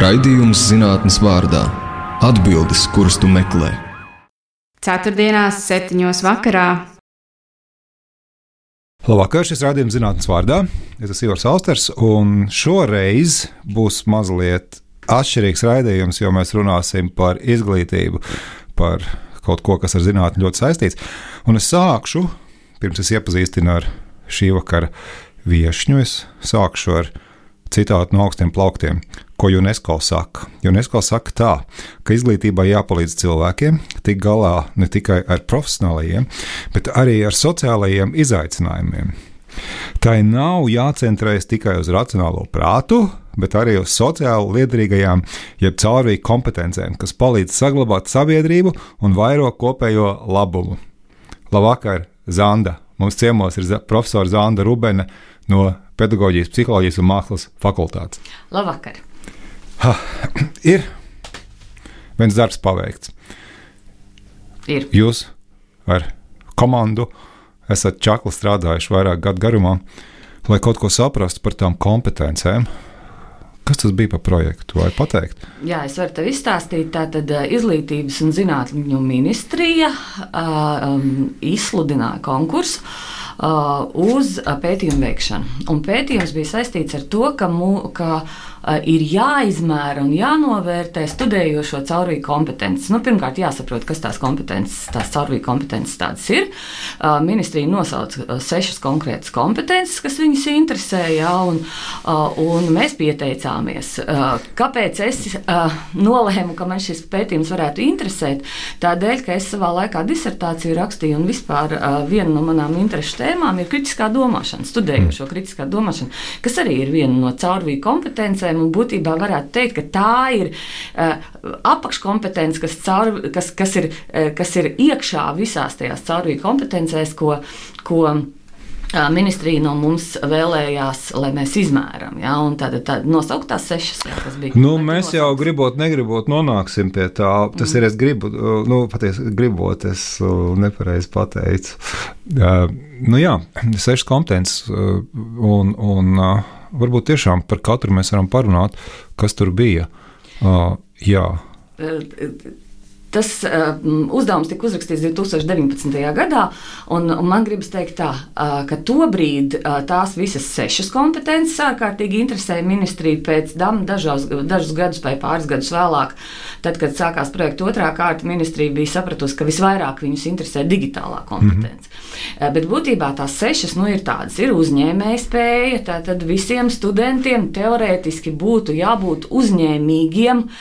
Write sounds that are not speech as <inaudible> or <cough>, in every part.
Raidījums zinātnes vārdā - atbildes, kuras tu meklē. Ceturtdienās, septiņos vakarā. Labvakar, šis rādījums zinātnes vārdā. Es esmu Ivars Austers, un šoreiz būs mazliet atšķirīgs raidījums, jo mēs runāsim par izglītību, par kaut ko, kas ar zinātni ļoti saistīts. Un es sākšu, pirms es iepazīstinu ar šī vakara viesņu, es sākšu ar citātu no augstiem plauktiem, ko UNESCO saka. UNESCO saka tā, ka izglītībai jāpalīdz cilvēkiem tikt galā ne tikai ar profesionālajiem, bet arī ar sociālajiem izaicinājumiem. Tai nav jācentrējas tikai uz racionālo prātu, bet arī uz sociāli liederīgajām, jeb caurvīju kompetencēm, kas palīdz saglabāt sabiedrību un vairo kopējo labumu. Labvakar, Zanda! Mums ciemos ir profesora Zanda Rubene no Pedagoģijas, Psiholoģijas un Mākslas fakultātes. Labvakar! Ha, <clears throat> ir viens darbs paveikts. Ir. Jūs ar komandu esat čakli strādājuši vairāk gadu garumā, lai kaut ko saprastu par tām kompetencēm. Kas tas bija par projektu? Vai pateikt? Jā, es varu tev izstāstīt. Tātad Izglītības un zinātņu ministrija um, izsludināja konkursu uz pētījumu veikšanu. Un pētījums bija saistīts ar to, ka, mū, ka uh, ir jāizmēra un jānovērtē studējošo caurvīju kompetences. Nu, pirmkārt, jāsaprot, kas tās kompetences, tās caurvīju kompetences tādas ir. Uh, ministrija nosauca sešas konkrētas kompetences, kas viņus interesē, jā, un, uh, un mēs pieteicāmies. Uh, kāpēc es uh, nolēmu, ka man šis pētījums varētu interesēt? Tādēļ, ka es savā laikā disertāciju rakstīju, un vispār uh, viena no manām interesu tēmām ir kritiskā domāšana, studējošo kritiskā domāšana, kas arī ir viena no caurvīju kompetencēm. Būtībā varētu teikt, ka tā ir uh, apakškompetence, kas, caur, kas, kas, ir, uh, kas ir iekšā visās tajās caurvīju kompetencēs, ko. ko Ministrija no mums vēlējās, lai mēs izmērām. Ja, tāda tā, nosaukt tās sešas, jā, kas bija. Nu, mēs jau gribot, negribot, nonāksim pie tā. Tas mm. ir, es gribu, nu, patiesi gribot, es nepareizi pateicu. Uh, nu, jā, sešas kompetences, un, un uh, varbūt tiešām par katru mēs varam parunāt, kas tur bija. Uh, jā. Tas uh, uzdevums tika uzrakstīts 2019. gadā, un, un man gribas teikt, tā, uh, ka tobrīd uh, tās visas sešas kompetences ārkārtīgi interesēja ministriju pēc tam, dažos, dažus gadus vai pāris gadus vēlāk, tad, kad sākās projekta otrā kārta, ministrija bija sapratusi, ka visvairāk viņus interesē digitālā kompetence. Mm -hmm. uh, bet būtībā tās sešas nu, ir tādas, ir uzņēmēja spēja, tātad visiem studentiem teorētiski būtu jābūt uzņēmīgiem uh,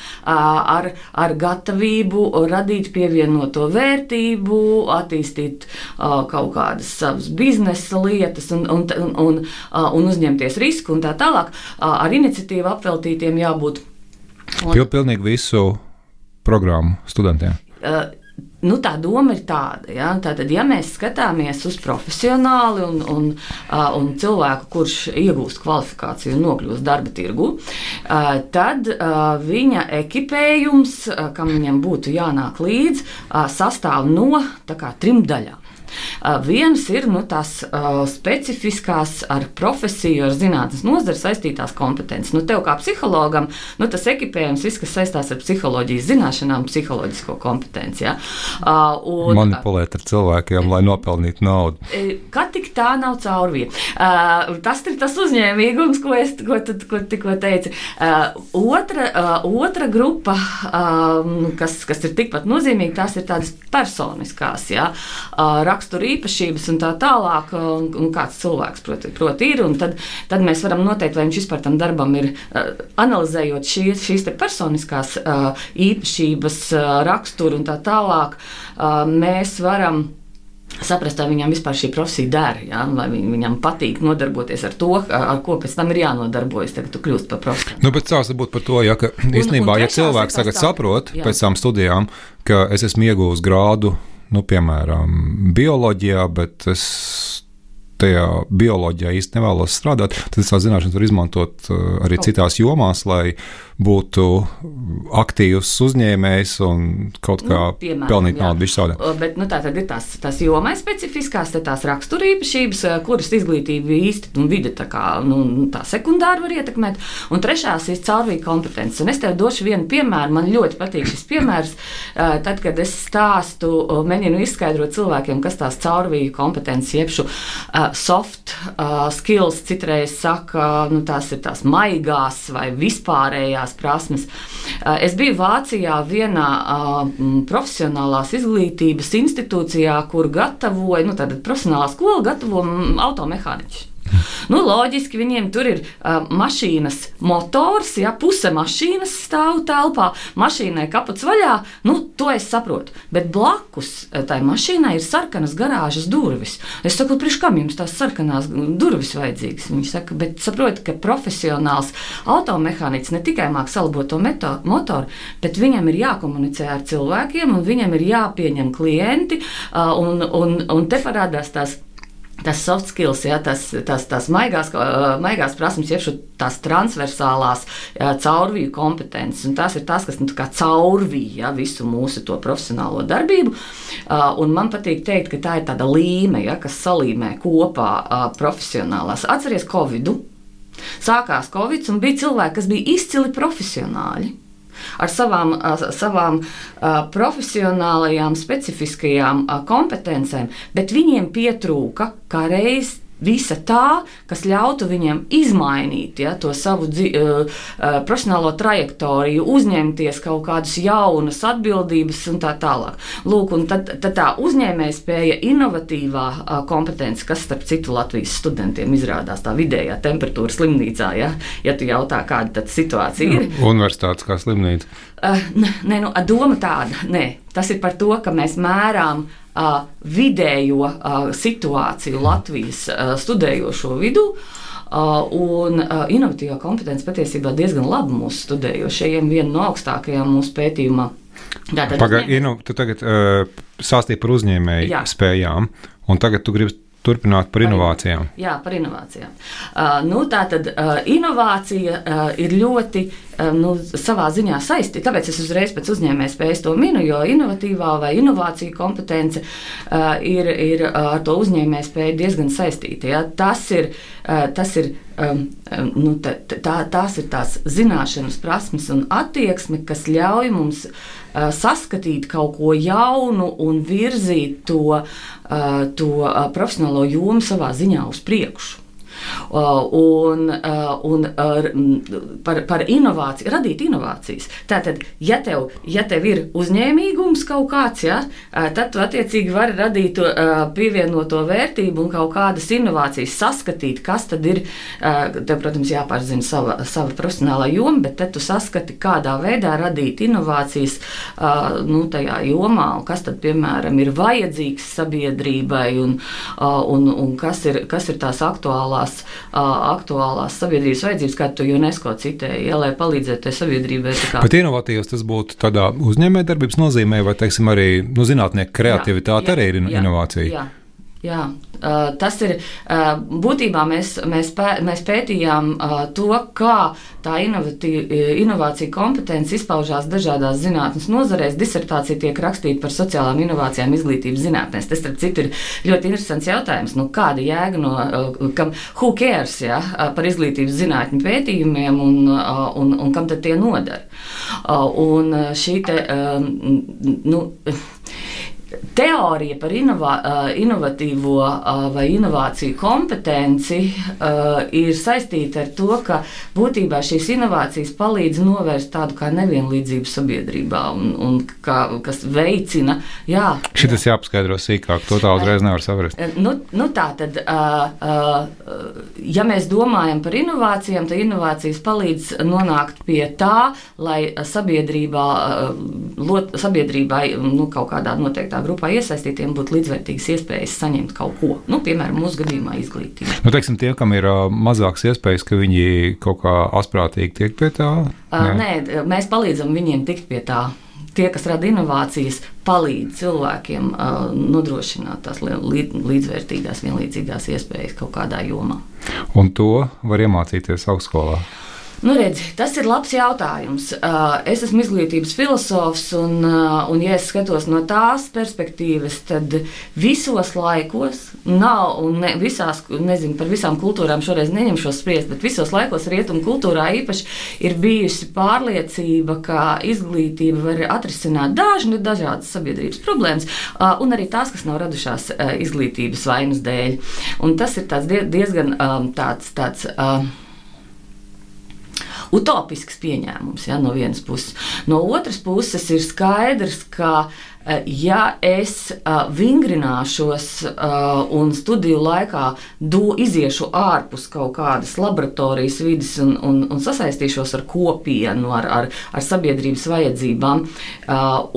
ar, ar gatavību radīt pievienoto vērtību, attīstīt uh, kaut kādas savas biznesa lietas un, un, un, un, uh, un uzņemties risku un tā tālāk. Uh, ar iniciatīvu apveltītiem jābūt. Un, pilnīgi visu programmu studentiem. Uh, Nu, tā doma ir tāda, ja? Tātad, ja mēs skatāmies uz profesionāli un, un, un cilvēku, kurš iegūst kvalifikāciju un nokļūst darba tirgu, tad viņa ekipējums, kam viņam būtu jānāk līdzi, sastāv no kā, trim daļām. Viens ir nu, tās uh, specifiskās ar profesiju, ar zinātnes nozari saistītās kompetences. Nu, tev kā psihologam, nu, tas ekipējums, viss, kas saistās ar psiholoģijas zināšanām, psiholoģisko kompetenci. Ja? Uh, un, Manipulēt ar cilvēkiem, lai nopelnītu naudu. Kā tik tā nav caurvīja? Uh, tas ir tas uzņēmīgums, ko es ko, tad, ko tikko teicu. Otra, otra grupa, uh, kas, kas ir tikpat nozīmīga, tās ir tādas personiskās. Ja? Uh, rakstura īpašības un tā tālāk, un, un kāds cilvēks proti, proti ir. Tad, tad mēs varam noteikt, vai viņš vispār tam darbam ir analizējot šīs, šīs personiskās īpašības, raksturu un tā tālāk. Mēs varam saprast, vai viņam vispār šī profesija der, ja? vai viņam patīk nodarboties ar to, ar ko pēc tam ir jānodarbojas, kad tu kļūsi par profesoru. Nu, bet sāks būt par to, ja, ka īstenībā, un, un ja cilvēks tagad tā, saprot jā. pēc tām studijām, ka es esmu iegūst grādu nu, piemēram, bioloģijā, bet es tajā bioloģijā īsti nevēlos strādāt, tad es tās zināšanas varu izmantot arī citās jomās, lai būtu aktīvs uzņēmējs un kaut kā nu, piemēram, pelnīt naudu visādi. Bet nu, tā tad ir tās, tās jomai specifiskās, tās raksturīpašības, kuras izglītība īsti un vide tā kā nu, tā sekundāri var ietekmēt. Un trešās ir caurvīja kompetences. Un es tev došu vienu piemēru. Man ļoti patīk šis piemērs. Tad, kad es stāstu, mēģinu izskaidrot cilvēkiem, kas tās caurvīja kompetences, jeb šo soft skills, citreiz saka, nu, tās ir tās maigās vai vispārējās tehniskās prasmes. Eh, es biju Vācijā vienā eh, profesionālās izglītības institūcijā, kur gatavoja, nu, tāda profesionālā skola gatavo automehāniķus. Nu, loģiski viņiem tur ir uh, mašīnas motors, ja puse mašīnas stāv telpā, mašīnai kaputs vaļā. Nu, to es saprotu. Bet blakus tai mašīnai ir sarkanas garāžas durvis. Es saku, priekš kam jums tās sarkanās durvis vajadzīgas? Viņi saka, bet saprotiet, ka profesionāls automehāniķis ne tikai māks salabot to meto, motoru, bet viņam ir jākomunicē ar cilvēkiem un viņam ir jāpieņem klienti. Uh, un, un, un te parādās tās tas soft skills, ja, tas, tas, tas maigās, maigās prasmes, jeb tās transversālās ja, caurvīju kompetences. Tas ir tas, kas nu, caurvīja ja, visu mūsu profesionālo darbību. Uh, un man patīk teikt, ka tā ir tāda līme, ja, kas salīmē kopā uh, profesionālās. Atcerieties Covid! -u. Sākās Covid, un bija cilvēki, kas bija izcili profesionāļi ar savām, savām profesionālajām, specifiskajām kompetencēm, bet viņiem pietrūka kā reiz visa tā, kas ļautu viņam izmainīt ja, to savu dzi, uh, profesionālo trajektoriju, uzņemties kaut kādas jaunas atbildības un tā tālāk. Lūk, un tad, tad tā uzņēmējspēja, inovatīvā uh, kompetence, kas starp citu Latvijas studentiem izrādās tā vidējā temperatūra slimnīcā, ja, ja tu jautā, kāda tad situācija ir. <laughs> Universitātes kā slimnīca. Uh, nē, nu, doma tāda, nē, tas ir par to, ka mēs mērām vidējo situāciju Latvijas uh, studējošo vidū. Un inovatīvā kompetence patiesībā diezgan labi mūsu studējošajiem, viena no augstākajām mūsu pētījumā. Pagaidiet, nu, tu tagad uh, sāstīji par uzņēmēju Jā. spējām, un tagad tu gribi turpināt par inovācijām. Jā, par inovācijām. Uh, nu, tā tad uh, inovācija uh, ir ļoti nu, savā ziņā saistīta. Tāpēc es uzreiz pēc uzņēmējas spējas to minu, jo inovatīvā vai inovācija kompetence uh, ir, ir uh, ar to uzņēmēju spēju diezgan saistīta. Ja? Tas ir, uh, tas ir um, nu, tā, tā, tās ir tās zināšanas, prasmes un attieksme, kas ļauj mums uh, saskatīt kaut ko jaunu un virzīt to, uh, to profesionālo jomu savā ziņā uz priekšu. Uh, un, uh, un par, par inovāciju, radīt inovācijas. Tātad, ja tev, ja tev ir uzņēmīgums kaut kāds, ja, uh, tad tu attiecīgi vari radīt pievienoto vērtību un kaut kādas inovācijas saskatīt, kas tad ir. Tev, protams, jāpārzina sava, sava profesionālā joma, bet tu saskati, kādā veidā radīt inovācijas nu, tajā jomā, un kas tad, piemēram, ir vajadzīgs sabiedrībai un, un, un kas, ir, kas ir tās aktuālās uh, aktuālās sabiedrības vajadzības, kā tu UNESCO citēji, ja, lai palīdzētu tai sabiedrībai. Bet inovatīvs tas būtu tādā uzņēmējdarbības nozīmē, vai, teiksim, arī nu, zinātnieku kreativitāte jā, jā, arī ir jā, inovācija? Jā. Jā, tas ir būtībā mēs, mēs, pē, mēs pētījām to, kā tā inovācija kompetence izpaužās dažādās zinātnes nozarēs. Disertācija tiek rakstīta par sociālām inovācijām izglītības zinātnēs. Tas, starp citu, ir ļoti interesants jautājums. Nu, kāda jēga no, kam, who cares, ja, par izglītības zinātņu pētījumiem un, un, un kam tad tie nodara? Un šī te, nu, teorija par inovā, inovatīvo vai inovāciju kompetenci ir saistīta ar to, ka būtībā šīs inovācijas palīdz novērst tādu kā nevienlīdzību sabiedrībā un, un kā, kas veicina. Jā, Šitas jāpaskaidro sīkāk, to tā uzreiz nevar saprast. Nu, nu tā tad, ja mēs domājam par inovācijām, tad inovācijas palīdz nonākt pie tā, lai sabiedrībā, sabiedrībai nu, kaut kādā noteiktā grupā iesaistītiem būtu līdzvērtīgas iespējas saņemt kaut ko, nu, piemēram, mūsu gadījumā izglītību. Nu, teiksim, tie, kam ir uh, mazākas iespējas, ka viņi kaut kā asprātīgi tiek pie tā? Uh, nē, mēs palīdzam viņiem tikt pie tā. tie, kas rada inovācijas, palīdz cilvēkiem uh, nodrošināt tās līd, līdzvērtīgās, vienlīdzīgās iespējas kaut kādā jomā. Un to var iemācīties augstskolā. Nu, redz, tas ir labs jautājums. Uh, es esmu izglītības filozofs, un, uh, un ja es skatos no tās perspektīvas, tad visos laikos nav, un ne, visās, nezinu, par visām kultūrām šoreiz neņemšos spriest, bet visos laikos rietumu kultūrā īpaši ir bijusi pārliecība, ka izglītība var atrisināt dažni dažādas sabiedrības problēmas, uh, un arī tās, kas nav radušās izglītības vainas dēļ. Un tas ir diezgan um, tāds. tāds utopisks pieņēmums ja, no vienas puses. No otras puses ir skaidrs, ka eh, ja es uh, vingrināšos uh, un studiju laikā do, iziešu ārpus kaut kādas laboratorijas vidas un, un, un sasaistīšos ar kopienu, ar, ar, ar sabiedrības vajadzībām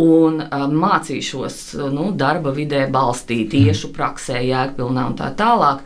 un mācīšos nu, darba vidē balstīt, iešu praksē, jēgpilnā un tā tālāk,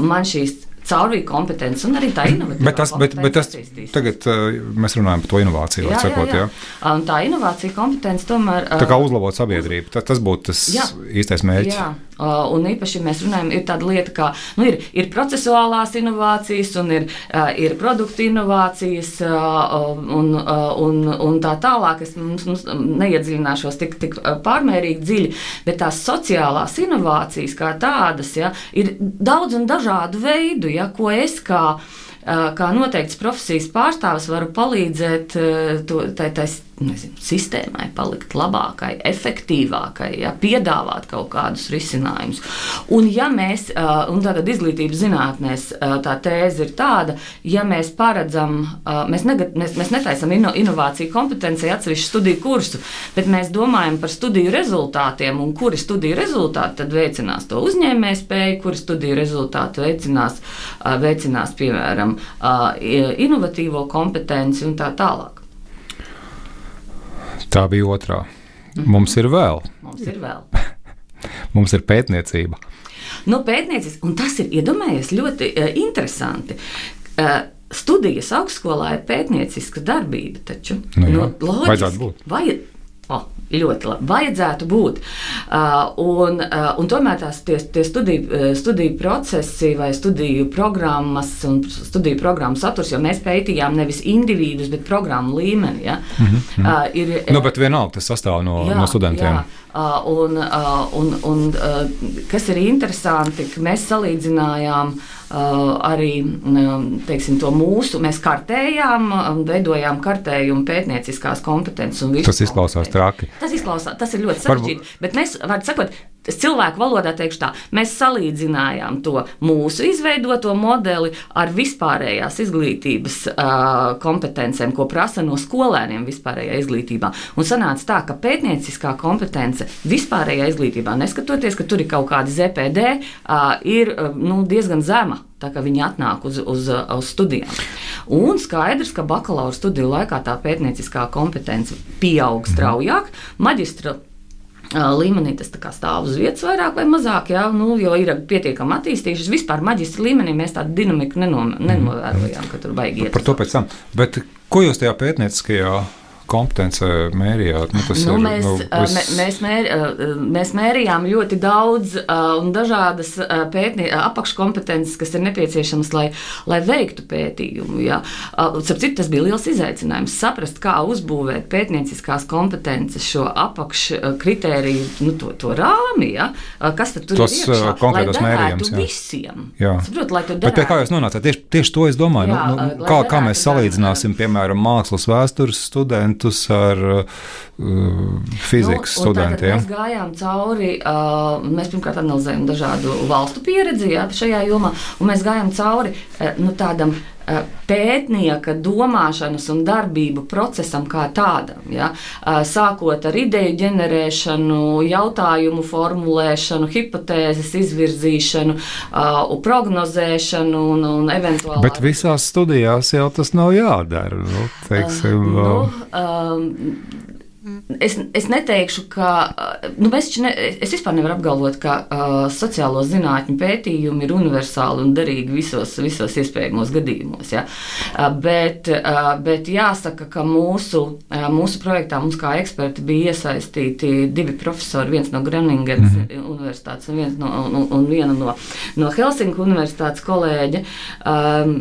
man šīs caurvīja kompetence un arī tā inovatīva. Bet tas, bet, bet tas tagad uh, mēs runājam par to inovāciju. Jā, sakot, jā, jā. jā. Un tā inovācija kompetence tomēr. Tā kā uzlabot sabiedrību, tas, tas būtu tas jā, īstais mērķis. Jā. Uh, un īpaši, mēs runājam, ir tāda lieta, kā nu, ir, ir procesuālās inovācijas, un ir, uh, ir produktu inovācijas, uh, un, uh, un, un tā tālāk. Es mums, mums neiedziļināšos tik, tik pārmērīgi dziļi, bet tās sociālās inovācijas kā tādas ja, ir daudz un dažādu veidu, ja, ko es kā kā noteikts profesijas pārstāvis varu palīdzēt to, tai, tai nezinu, sistēmai palikt labākai, efektīvākai, ja, piedāvāt kaut kādus risinājumus. Un, ja mēs, un tātad izglītības zinātnēs, tā tēze ir tāda, ja mēs paredzam, mēs, negat, mēs, mēs netaisam ino, inovāciju kompetenci atsevišķu studiju kursu, bet mēs domājam par studiju rezultātiem, un kuri studiju rezultāti tad veicinās to uzņēmējspēju, kuri studiju rezultāti veicinās, veicinās piemēram, inovatīvo kompetenci un tā tālāk. Tā bija otrā. Mums ir vēl. Mums ir vēl. <laughs> Mums ir pētniecība. Nu, pētniecības, un tas ir iedomājies ļoti uh, interesanti. Uh, studijas augstskolā ir pētnieciska darbība, taču nu, jā, nu, loģiski, vajadzētu būt. Vajad, oh, ļoti labi. Vajadzētu būt. Uh, un, uh, un tomēr tās tie, tie studiju, uh, studiju procesi vai studiju programmas un studiju programmu saturs, jo mēs pētījām nevis individus, bet programmu līmeni. Ja? Mm -hmm. uh, ir, nu, bet vienalga tas sastāv no, jā, no studentiem. Jā. Uh, un, uh, un, un uh, kas ir interesanti, ka mēs salīdzinājām Uh, arī um, teiksim, to mūsu, mēs kartējām, um, veidojām kartējumu pētnieciskās kompetences. Tas izklausās traki. Tas, izklausās, tas ir ļoti sarežģīti. Varbūt... Bet mēs, var sakot, cilvēku valodā teikšu tā, mēs salīdzinājām to mūsu izveidoto modeli ar vispārējās izglītības uh, kompetencēm, ko prasa no skolēniem vispārējā izglītībā. Un sanāca tā, ka pētnieciskā kompetence vispārējā izglītībā, neskatoties, ka tur ir kaut kādi ZPD, uh, ir uh, nu, diezgan zema. Tā kā viņi atnāk uz, uz, uz studijām. Un skaidrs, ka bakalaura studiju laikā tā pētnieciskā kompetence pieaug straujāk. Maģistra līmenī tas stāv uz vietas vairāk vai mazāk, jā, nu, jo ir pietiekami attīstījušies. Vispār maģistra līmenī mēs tādu dinamiku nenom, nenovērojām, ka tur baigi iet. Par to pēc tam. Bet ko jūs tajā pētnieciskajā kompetence mērījāt? Nu, nu, ir, mēs, nu, vis... mēs, mēr, mēs mērījām ļoti daudz un dažādas pētnie, apakškompetences, kas ir nepieciešamas, lai, lai veiktu pētījumu. Ja. Citu, tas bija liels izaicinājums saprast, kā uzbūvēt pētnieciskās kompetences šo apakškritēriju, nu, to, to rāmi, ja. kas tur Tos, ir iekšā, konkrētos mērījums. Jā. Visiem. Jā. Saprot, lai Bet pie kā jūs nonācāt? Tieši, tieši to es domāju. Jā, nu, nu, kā, kā mēs salīdzināsim, piemēram, mākslas vēstures studentu studentus ar uh, fizikas nu, studentiem. Mēs gājām cauri, uh, mēs pirmkārt analizējam dažādu valstu pieredzi jā, šajā jomā, un mēs gājām cauri uh, nu, tādam pētnieka domāšanas un darbību procesam kā tādam. Ja? Uh, sākot ar ideju ģenerēšanu, jautājumu formulēšanu, hipotēzes izvirzīšanu, uh, prognozēšanu un, un eventuāli. Bet visās studijās jau tas nav jādara. Nu, teiksim, uh, nu, um, es, es neteikšu, ka nu, ne, es vispār nevaru apgalvot, ka uh, sociālo zinātņu pētījumi ir universāli un derīgi visos, visos iespējamos gadījumos. Ja? Uh, bet, uh, bet jāsaka, ka mūsu, uh, mūsu projektā mums kā eksperti bija iesaistīti divi profesori, viens no Groningenas mm -hmm. universitātes un, no, un, un viena no, no Helsinku universitātes kolēģi. Um,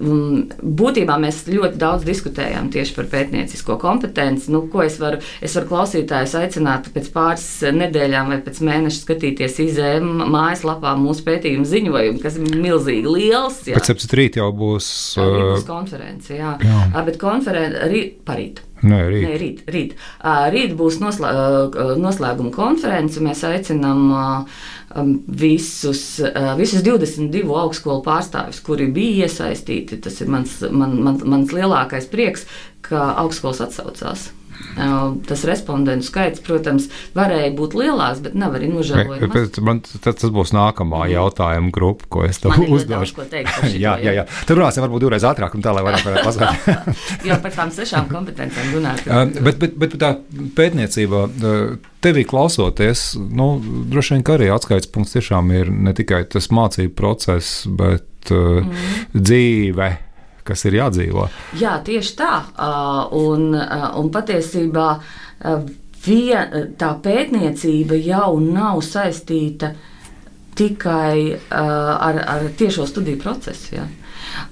būtībā mēs ļoti daudz diskutējām tieši par pētniecisko kompetenci. Nu, ko es varu, es varu klausītājus aicināt pēc pāris nedēļām vai pēc mēneša skatīties izēm mājaslapā mūsu pētījumu ziņojumu, kas ir milzīgi liels. Jā. Pēc septiņas rīt jau būs, uh, būs konference, jā. jā. Bet konference rīt parīt. Nē, rīt. Nē, rīt, rīt. rīt būs noslē, noslēguma konference. Mēs aicinām visus, visus 22 augstskolu pārstāvjus, kuri bija iesaistīti. Tas ir mans, man, man, mans lielākais prieks, ka augstskolas atsaucās. Tas respondentu skaits, protams, varēja būt lielāks, bet nav arī nožēlojams. Man tas, tas būs nākamā jautājuma grupa, ko es tev uzdošu. <laughs> jā, jā, jā. Tur runāsim varbūt divreiz ātrāk, un tā, lai vairāk varētu <laughs> pasakāt. jā, par tām sešām kompetencijām runāt. bet, bet, bet tā pētniecība. Tevī klausoties, nu, droši vien arī atskaites punkts tiešām ir ne tikai tas mācību process, bet mm. dzīve, kas ir jādzīvo. Jā, tieši tā. Un, un patiesībā vien, tā pētniecība jau nav saistīta tikai ar, ar tiešo studiju procesu. Ja.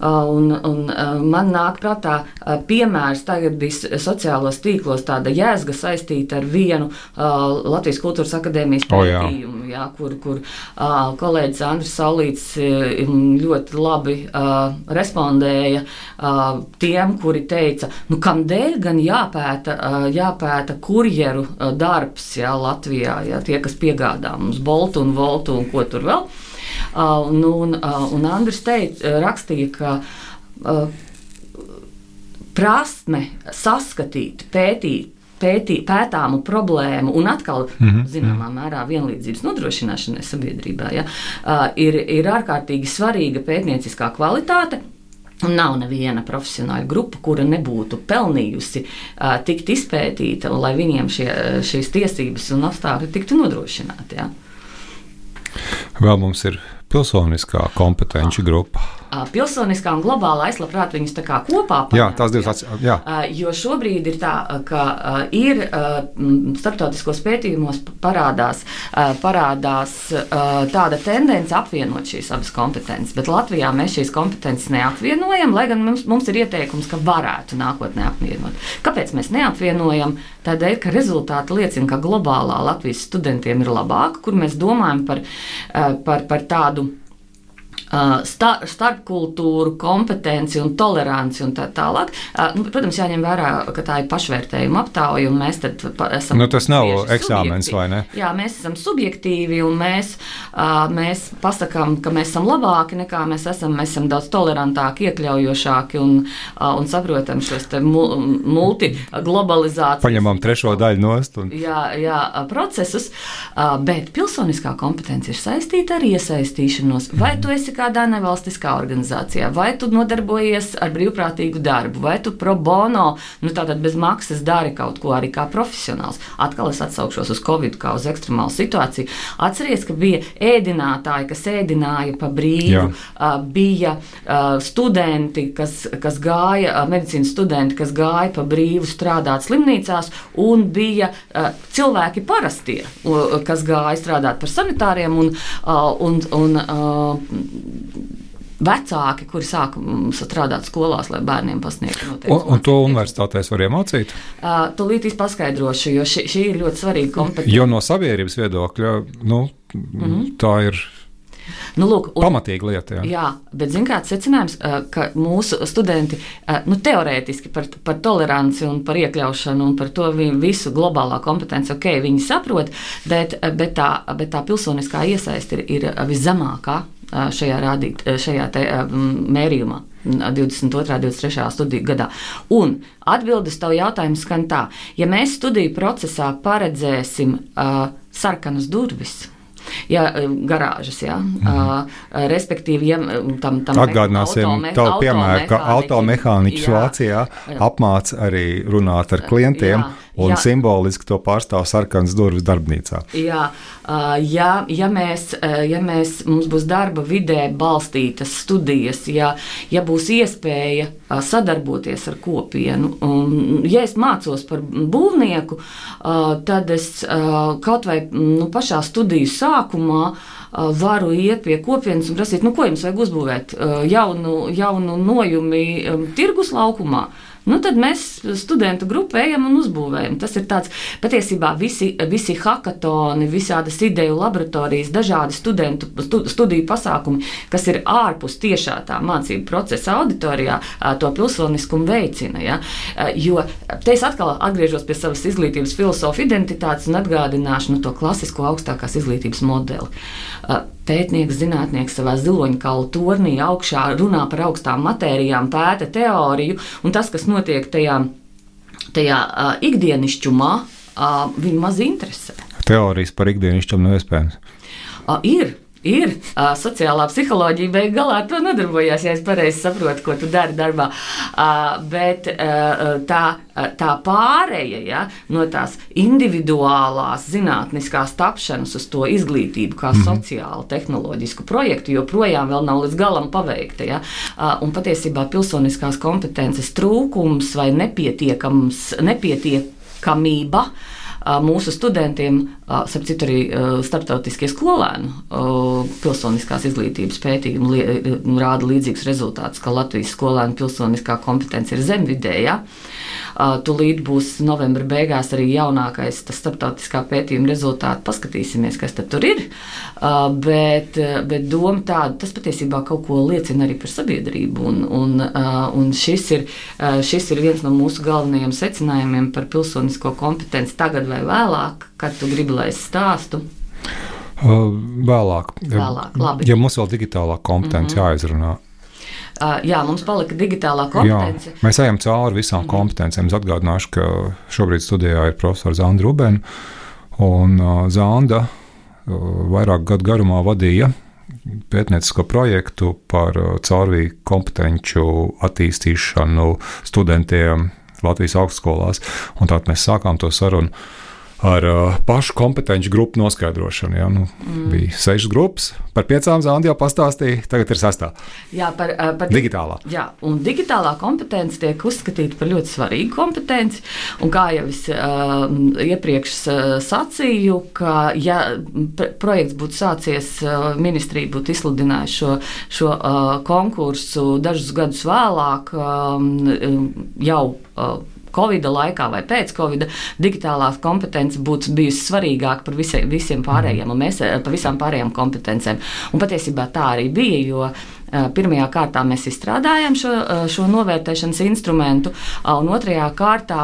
Un, un man nāk prātā piemērs, tagad bija sociālos tīklos tāda jēzga saistīta ar vienu Latvijas Kultūras akadēmijas pētījumu, oh, jā. Jā, kur, kur kolēģis Andris Saulīts ļoti labi respondēja tiem, kuri teica, nu kam dēļ gan jāpēta, jāpēta kurjeru darbs jā, Latvijā, jā, tie, kas piegādā mums boltu un voltu un ko tur vēl. Un, un, un Andris teica, rakstīja, ka prasme saskatīt, pētīt, pētī, pētāmu problēmu un atkal, mm -hmm. zināmā mērā, vienlīdzības nodrošināšanai sabiedrībā, ja, ir, ir ārkārtīgi svarīga pētnieciskā kvalitāte. Un nav neviena profesionāla grupa, kura nebūtu pelnījusi uh, tikt izpētīta, lai viņiem šie, šīs tiesības un apstākļi tiktu nodrošināti. Ja. Vēl mums ir pilsoniskā kompetenci grupa. Pilsoniskā un globālā es labprāt viņus tā kā kopā paņemtu. Jā, tās divas atsevišķas. Jo šobrīd ir tā, ka ir starptautiskos pētījumos parādās, parādās tāda tendence apvienot šīs abas kompetences, bet Latvijā mēs šīs kompetences neapvienojam, lai gan mums, mums ir ieteikums, ka varētu nākotnē apvienot. Kāpēc mēs neapvienojam? Tādēļ, ka rezultāti liecina, ka globālā Latvijas studentiem ir labāka, kur mēs domājam par, par, par tādu star, starpkultūru kompetenci un toleranci un tā tālāk. Nu, protams, jāņem vērā, ka tā ir pašvērtējuma aptauja, un mēs tad esam. Nu, tas nav eksāmens, vai ne? Jā, mēs esam subjektīvi, un mēs, mēs pasakām, ka mēs esam labāki nekā mēs esam. Mēs esam daudz tolerantāki, iekļaujošāki un, un saprotam šos multiglobalizācijas. Paņemam trešo daļu nost. Un... Jā, jā, procesus, bet pilsoniskā kompetence ir saistīta ar iesaistīšanos. Vai tu esi kā kādā nevalstiskā organizācijā, vai tu nodarbojies ar brīvprātīgu darbu, vai tu pro bono, nu tātad bez maksas dari kaut ko arī kā profesionāls. Atkal es atsaukšos uz Covid kā uz ekstremālu situāciju. Atceries, ka bija ēdinātāji, kas ēdināja pa brīvu, uh, bija uh, studenti, kas, kas gāja, uh, medicīnas studenti, kas gāja pa brīvu strādāt slimnīcās, un bija cilvēki parastie, kas gāja strādāt par sanitāriem un, un, un vecāki, kuri sāk mm, strādāt skolās, lai bērniem pasniegtu noteikti. Un, un to universitātēs var iemācīt? Uh, Tūlīt paskaidrošu, jo šī, šī ir ļoti svarīga kompetence. Jo no sabiedrības viedokļa nu, mm -hmm. tā ir. Nu, lūk, un, Pamatīga lieta. Jā, jā bet zināmā mērā secinājums, ka mūsu studenti nu, teorētiski par, par toleranci un par iekļaušanu un par to visu globālā kompetenci, ok, viņi saprot, bet, bet, tā, bet tā pilsoniskā iesaiste ir, ir viszemākā šajā, rādīt, šajā te, mērījumā. 22. un 23. studiju gadā. Un atbildes tev jautājums skan tā, ja mēs studiju procesā paredzēsim uh, sarkanas durvis. Ja, garāžas, jā. Mm. Uh, respektīvi, ja tam, tam atgādināsim to piemēru, ka automehāniķis Vācijā apmāca arī runāt ar klientiem. Jā un Jā. simboliski to pārstāv sarkanas durvis darbnīcā. Jā, ja, ja, mēs, ja mēs, mums būs darba vidē balstītas studijas, ja, ja būs iespēja sadarboties ar kopienu, un ja es mācos par būvnieku, tad es kaut vai nu, pašā studiju sākumā varu iet pie kopienas un prasīt, nu, ko jums vajag uzbūvēt jaunu, jaunu nojumi tirgus laukumā. Nu, tad mēs studentu grupu ejam un uzbūvējam. Tas ir tāds patiesībā visi, visi hackathoni, visādas ideju laboratorijas, dažādi studentu stu, studiju pasākumi, kas ir ārpus tiešā tā mācību procesa auditorijā, to pilsoniskumu veicina. Ja? Jo te es atkal atgriežos pie savas izglītības filozofa identitātes un atgādināšu nu, to klasisko augstākās izglītības modeli. Pētnieks, zinātnieks savā ziloņkalu tornī augšā runā par augstām matērijām, pēta teoriju, un tas, kas notiek tajā, tajā uh, ikdienišķumā, uh, viņu maz interesē. Teorijas par ikdienišķiem nav iespējams. Uh, ir. Ir uh, sociālā psiholoģija, beigās galā ar to nodarbojas, ja es pareizi saprotu, ko tu dari darbā. Uh, bet uh, tā, tā pāreja ja, no tās individuālās zinātniskās tapšanas uz to izglītību, kā mm. sociālu, tehnoloģisku projektu, joprojām nav līdz galam paveikta. Ja. Uh, un patiesībā pilsoniskās kompetences trūkums vai nepietiekams, nepietiekamība mūsu studentiem, starp citu, arī starptautiskie skolēnu pilsoniskās izglītības pētījumi rāda līdzīgus rezultātus, ka Latvijas skolēnu pilsoniskā kompetence ir zemvidējā. Tūlīt būs novembra beigās arī jaunākais starptautiskā pētījuma rezultāts. Paskatīsimies, kas tur ir. Bet, bet doma tāda, tas patiesībā kaut ko liecina arī par sabiedrību. Un, un, un šis, ir, šis ir viens no mūsu galvenajiem secinājumiem par pilsonisko kompetenci tagad vai vēlāk, kad tu gribi, lai es stāstu. Vēlāk. Vēlāk labi. Ja mums vēl digitālā kompetence mm -hmm. jāizrunā. Jā, mums palika digitālā kompetence. Jā, mēs ejam cauri visām -hmm. kompetencijām. Es atgādināšu, ka šobrīd studijā ir profesors Zanda Rubēna. Un Zanda vairāk gadu garumā vadīja pētniecisko projektu par caurvīju kompetenču attīstīšanu studentiem Latvijas augstskolās. Un tātad mēs sākām to sarunu ar uh, pašu kompetenci grupu noskaidrošanu. Ja? Nu, mm. Bija sešas grupas, par piecām zāģi jau pastāstīja, tagad ir sastāvā. Jā, par, par digitālā. Jā, un digitālā kompetence tiek uzskatīta par ļoti svarīgu kompetenci. Un kā jau es uh, iepriekš uh, sacīju, ka ja projekts būtu sācies, uh, ministrija būtu izsludinājusi šo, šo uh, konkursu dažus gadus vēlāk, um, jau. Uh, Covid laikā vai pēc Covid, digitālās kompetences būtu bijusi svarīgāka par visiem, visiem pārējiem, un mēs par visām pārējām kompetencēm. Un patiesībā tā arī bija, jo Pirmajā kārtā mēs izstrādājam šo, šo novērtēšanas instrumentu, un otrajā kārtā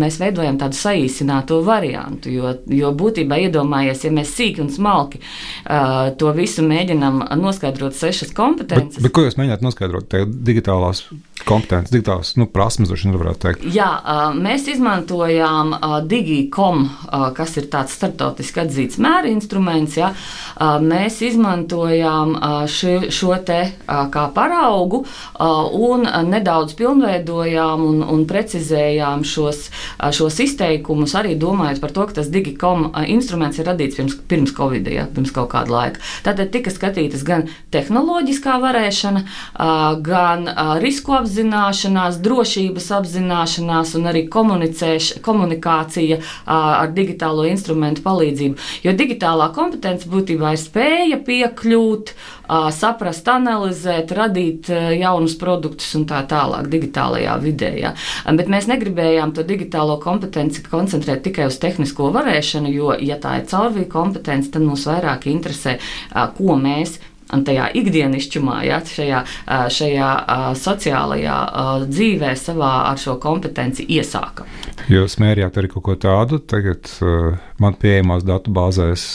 mēs veidojam tādu saīsināto variantu. Jo, jo būtībā iedomājies, ja mēs sīki un smalki to visu mēģinām noskaidrot sešas kompetences. Bet, bet ko jūs mēģināt noskaidrot? Digitālās kompetences, digitālās nu, prasmes, droši vien varētu teikt. Jā, mēs izmantojām Digicom, kas ir tāds startautiski atzīts mēra instruments. Ja? Mēs izmantojām ši, šo te kā paraugu un nedaudz pilnveidojām un, un precizējām šos, šos izteikumus, arī domājot par to, ka tas Digicom instruments ir radīts pirms, pirms Covid, ja, pirms kaut kāda laika. Tātad tika skatītas gan tehnoloģiskā varēšana, gan risku apzināšanās, drošības apzināšanās un arī komunikācija ar digitālo instrumentu palīdzību. Jo digitālā kompetence būtībā ir spēja piekļūt, saprast, analizēt, radīt jaunus produktus un tā tālāk digitālajā vidē. Ja. Bet mēs negribējām to digitālo kompetenci koncentrēt tikai uz tehnisko varēšanu, jo, ja tā ir caurvīja kompetence, tad mums vairāk interesē, ko mēs un tajā ikdienišķumā, ja, šajā, šajā sociālajā dzīvē, savā ar šo kompetenci iesāka. Jūs mērījāt arī kaut ko tādu, tagad man pieejamās datu bāzēs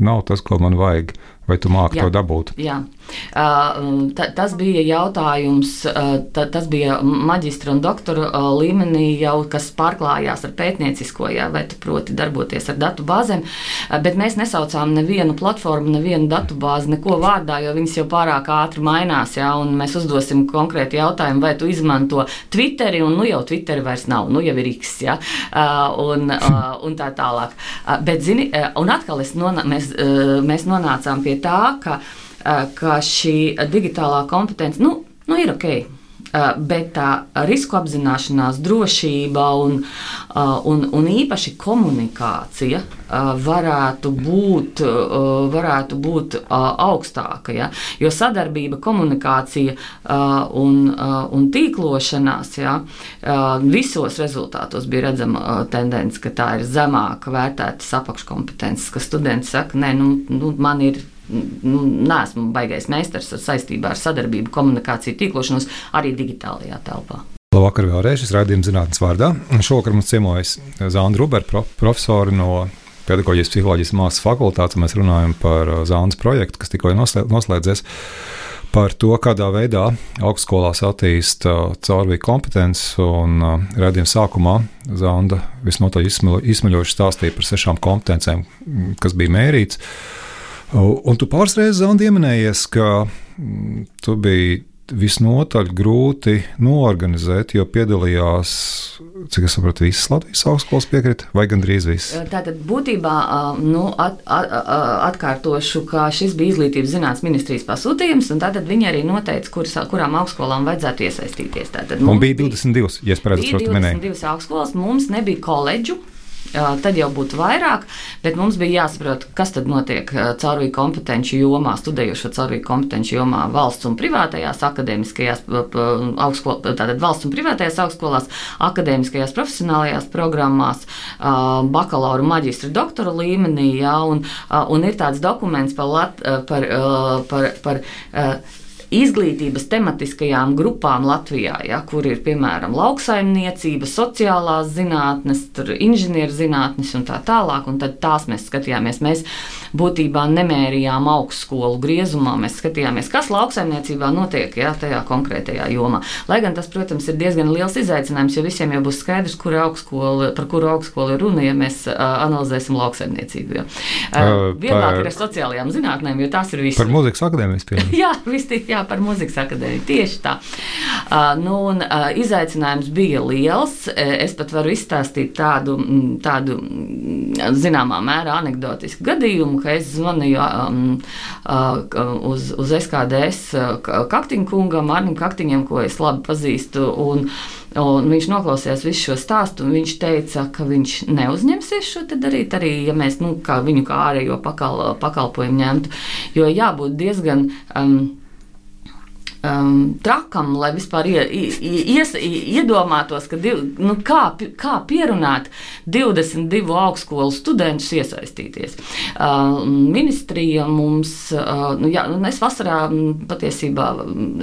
nav tas, ko man vajag vai tu māki jā, to dabūt? Jā, Ta, tas bija jautājums, ta, tas bija maģistra un doktora līmenī jau, kas pārklājās ar pētniecisko, jā, vai tu proti darboties ar datu bāzēm, bet mēs nesaucām nevienu platformu, nevienu datu bāzi, neko vārdā, jo viņas jau pārāk ātri mainās, jā, mēs uzdosim konkrēti jautājumu, vai tu izmanto Twitteri, un nu jau Twitteri vairs nav, nu jau ir X, jā, un, un tā tālāk. Bet, zini, un atkal nonā, mēs, mēs nonācām pie tā, ka ka šī digitālā kompetence nu, nu ir ok. Eh, bet tā risku apzināšanās, drošība un, eh, un, un īpaši komunikācija varētu būt, varētu būt augstāka. Ja? Jo sadarbība, komunikācija un, un tīklošanās ja? visos rezultātos bija redzama tendence, ka tā ir zemāka vērtētas apakškompetences, ka studenti saka, nē, nu, nu, man ir nu, neesmu baigais meistars saistībā ar sadarbību, komunikāciju, tīklošanos arī digitālajā telpā. Labvakar, vēlreiz šis raidījums zinātnes vārdā. Šovakar mums ciemojas Zāna Rubera, prof, profesori no Pedagoģijas psiholoģijas mākslas fakultātes. Mēs runājam par uh, Zānas projektu, kas tikko noslēdzies. Par to, kādā veidā augstskolās attīst uh, caurvīju kompetences, redzējuma sākumā Zanda visnotaļ izsmeļoši stāstīja par sešām kompetencēm, kas bija mērītas. Un tu pāris reizes pieminējies, ka mm, tu biji visnotaļ grūti noorganizēt, jo piedalījās, cik es saprotu, visas Latvijas augstskolas piekrita, vai gandrīz visas? Tātad būtībā nu, at, at, atkārtošu, ka šis bija izglītības zinātnes ministrijas pasūtījums, un tātad viņi arī noteica, kuras, kurām augstskolām vajadzētu iesaistīties. Tātad un bija 22, ja es pareizi saprotu, minēju. 22 augstskolas, mums nebija koledžu tad jau būtu vairāk, bet mums bija jāsaprot, kas tad notiek caurvīju kompetenci jomā, studējošo caurvīju kompetenci jomā valsts un privātajās akadēmiskajās augstskolās, tātad valsts un privātajās augstskolās, akadēmiskajās profesionālajās programmās, bakalaura, maģistra, doktora līmenī, jā, un, un ir tāds dokuments par, lat, par, par, par izglītības tematiskajām grupām Latvijā, ja, kur ir piemēram lauksaimniecība, sociālās zinātnes, inženierzinātnes un tā tālāk. Un tad tās mēs skatījāmies. Mēs būtībā nemērījām augstskolu griezumā, mēs skatījāmies, kas lauksaimniecībā notiek ja, tajā konkrētajā jomā. Lai gan tas, protams, ir diezgan liels izaicinājums, jo visiem jau būs skaidrs, kur augstskola, par kuru augstskolu ir runa, ja mēs uh, analizēsim lauksaimniecību. Jo. Uh, par, ir ar sociālajām zinātnēm, jo tās ir visas. Par mūzikas akadēmiju. <laughs> jā, visi, jā, par mūzikas akadēmiju. Tieši tā. Uh, nu, un, uh, izaicinājums bija liels. Es pat varu izstāstīt tādu, tādu zināmā mērā anekdotisku gadījumu, ka es zvanīju um, uh, uz, uz SKDS Kaktiņa kungam, Arnim Kaktiņam, ko es labi pazīstu. Un, Un viņš noklausījās visu šo stāstu, un viņš teica, ka viņš neuzņemsies šo darīt, arī ja mēs nu, kā viņu kā ārējo pakal, pakalpojumu ņemtu. Jo jābūt diezgan. Um, um, trakam, lai vispār ie, ies, iedomātos, ka div, nu, kā, kā pierunāt 22 augstskolu studentus iesaistīties. Uh, ministrija mums, uh, nu, jā, nu, es vasarā patiesībā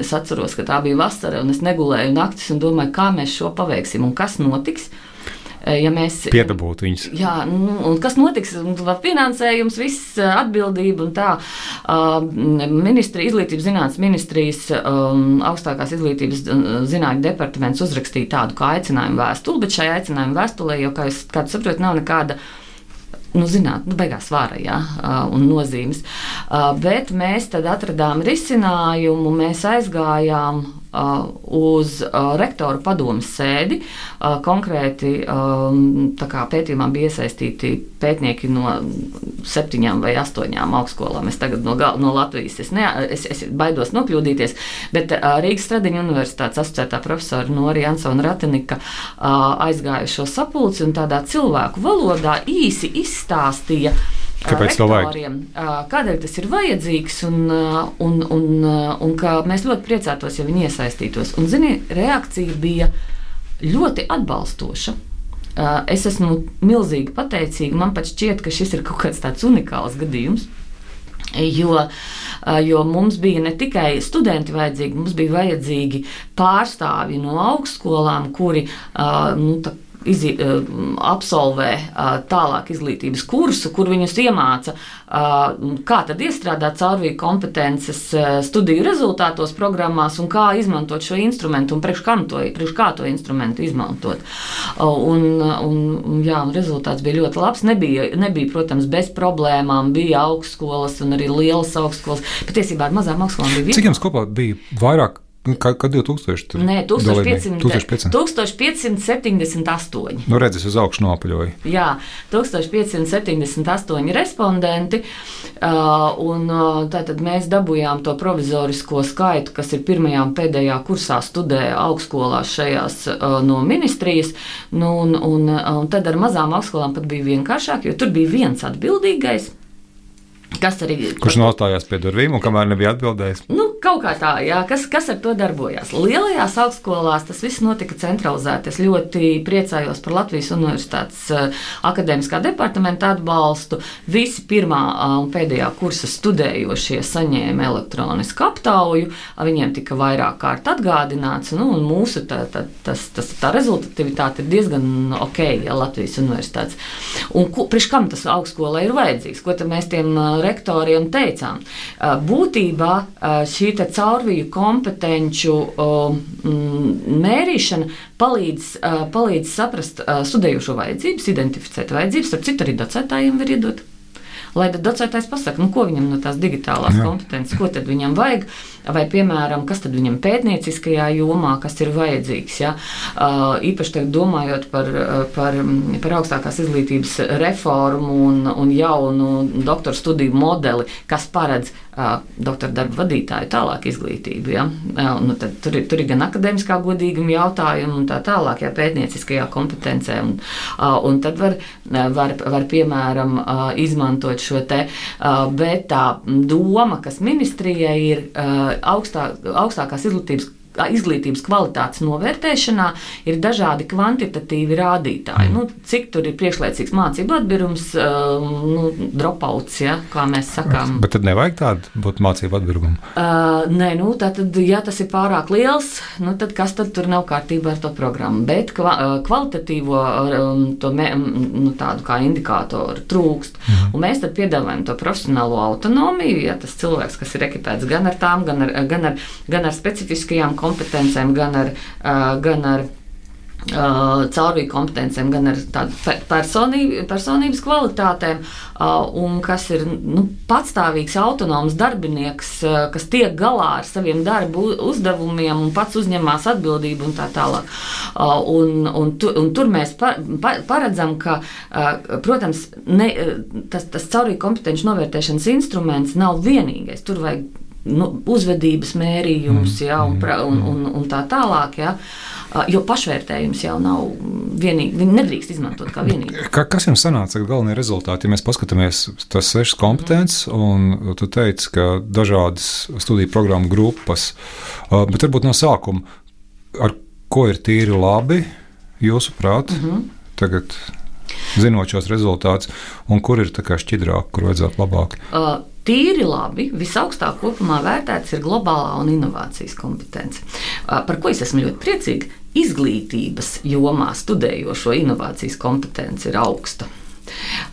es atceros, ka tā bija vasara, un es negulēju naktis un domāju, kā mēs šo paveiksim un kas notiks. Uh, ja mēs piedabūtu viņus. Jā, nu, un kas notiks? Finansējums, viss eh, atbildība un tā. Uh, ministri, izglītības zinātnes ministrijas um, augstākās izglītības zinātņu departaments uzrakstīja tādu kā aicinājumu vēstuli, bet šai aicinājumu vēstulē jau, kā jūs saprotat, nav nekāda nu, zināt, nu, beigās vāra ja, un nozīmes. Bet mēs tad atradām risinājumu, mēs aizgājām uz rektoru padomus sēdi. Konkrēti pētījumā bija iesaistīti pētnieki no septiņām vai astoņām augstskolām. Es tagad no, no Latvijas es, ne, es, es baidos nokļūdīties, bet Rīgas Stradiņa universitātes asociētā profesora Norija Ansona Ratenika aizgāja šo sapulci un tādā cilvēku valodā īsi izstāstīja. Kāpēc rektoriem, kādēļ tas ir vajadzīgs, un, un, un, un ka mēs ļoti priecātos, ja viņi iesaistītos. Un, zini, reakcija bija ļoti atbalstoša. Es esmu milzīgi pateicīga. Man pat šķiet, ka šis ir kaut kāds tāds unikāls gadījums. Jo, jo mums bija ne tikai studenti vajadzīgi, mums bija vajadzīgi pārstāvji no augstskolām, kuri nu, izi, uh, absolvē uh, tālāk izglītības kursu, kur viņus iemāca, uh, kā tad iestrādāt caurvīju kompetences studiju rezultātos programmās un kā izmantot šo instrumentu un priekš to, priekš kā to instrumentu izmantot. Un, un, jā, un rezultāts bija ļoti labs. Nebija, nebija, protams, bez problēmām, bija augstskolas un arī lielas augstskolas. Patiesībā ar mazām augstskolām bija. Cik jums kopā bija vairāk? Kā, kā 2000? Tur Nē, 1500, 1500. 1578. Nu, redzes, uz augšu nopaļoja. Jā, 1578 respondenti. Un, tātad mēs dabūjām to provizorisko skaitu, kas ir pirmajā un pēdējā kursā studēja augstskolās šajās no ministrijas. Nu, un, un, un tad ar mazām augstskolām pat bija vienkāršāk, jo tur bija viens atbildīgais. Kas arī, Kurš nostājās pie durvīm un kamēr nebija atbildējis? Nu, kaut kā tā, jā, kas, kas ar to darbojās. Lielajās augstskolās tas viss notika centralizēti. Es ļoti priecājos par Latvijas Universitātes uh, akadēmiskā departamenta atbalstu. Visi pirmā uh, un pēdējā kursa studējošie saņēma elektronisku aptauju, viņiem tika vairāk kārt atgādināts, nu, un mūsu tā, tā, tas, tas, tā rezultatīvitāte ir diezgan ok, ja Latvijas Universitātes. Un ko, priekš kam tas augstskolai ir vajadzīgs? Ko tad mēs tiem uh, rektoriem teicām. Būtībā šī caurviju kompetenču mērīšana palīdz, palīdz saprast studējošo vajadzības, identificēt vajadzības, starp citu arī docētājiem var iedot lai docētājs pasakā, nu, ko viņam no tās digitālās Jā. kompetences, ko tad viņam vajag, vai, piemēram, kas tad viņam pētnieciskajā jomā, kas ir vajadzīgs. Ja? Uh, īpaši domājot par, par, par augstākās izglītības reformu un, un jaunu doktora studiju modeli, kas paredz doktora darba vadītāju tālāk izglītību. Ja? Nu, tur, tur ir gan akadēmiskā godīguma jautājumi, un tā tālāk, ja pētnieciskajā kompetencē. Un, un tad var, var, var piemēram izmantot šo te, bet tā doma, kas ministrijai ir augstākās izglītības izglītības kvalitātes novērtēšanā ir dažādi kvantitatīvi rādītāji. Mm. Nu, cik tur ir priekšlaicīgs mācību atbirums, nu, dropouts, ja, kā mēs sakām. Bet tad nevajag tādu būt mācību atbirumam? Uh, nē, nu, tad, ja tas ir pārāk liels, nu, tad kas tad tur nav kārtībā ar to programmu? Bet kva, uh, kvalitatīvo um, to me, nu, tādu kā indikātoru trūkst. Mm. Un mēs tad piedāvājam to profesionālo autonomiju, ja tas cilvēks, kas ir ekipēts gan ar tām, gan ar, gan ar, gan ar specifiskajām kompetencijām, kompetencēm, gan ar, gan ar uh, caurvīju kompetencēm, gan ar personību, personības kvalitātēm, uh, un kas ir nu, patstāvīgs, autonoms darbinieks, uh, kas tiek galā ar saviem darbu uzdevumiem un pats uzņemās atbildību un tā tālāk. Un, un, tu, un tur mēs pa, pa, paredzam, ka, protams, ne, tas, tas caurvīju kompetenci novērtēšanas instruments nav vienīgais. Tur vajag nu, uzvedības mērījums, mm. ja, un, un, un, un tā tālāk. Ja. Jo pašvērtējums jau nav vienīgi, viņi nedrīkst izmantot kā vienīgi. Ka, kas jums sanāca galvenie rezultāti? Ja mēs paskatāmies tas sešas kompetences, un tu teici, ka dažādas studiju programmu grupas, bet varbūt no sākuma, ar ko ir tīri labi, jūsuprāt, mm -hmm. tagad zinot šos rezultātus, un kur ir šķidrāk, kur vajadzētu labāk? Uh, tīri labi, visaugstāk kopumā vērtēts ir globālā un inovācijas kompetence. Par ko es esmu ļoti priecīga? Izglītības jomā studējošo inovācijas kompetence ir augsta.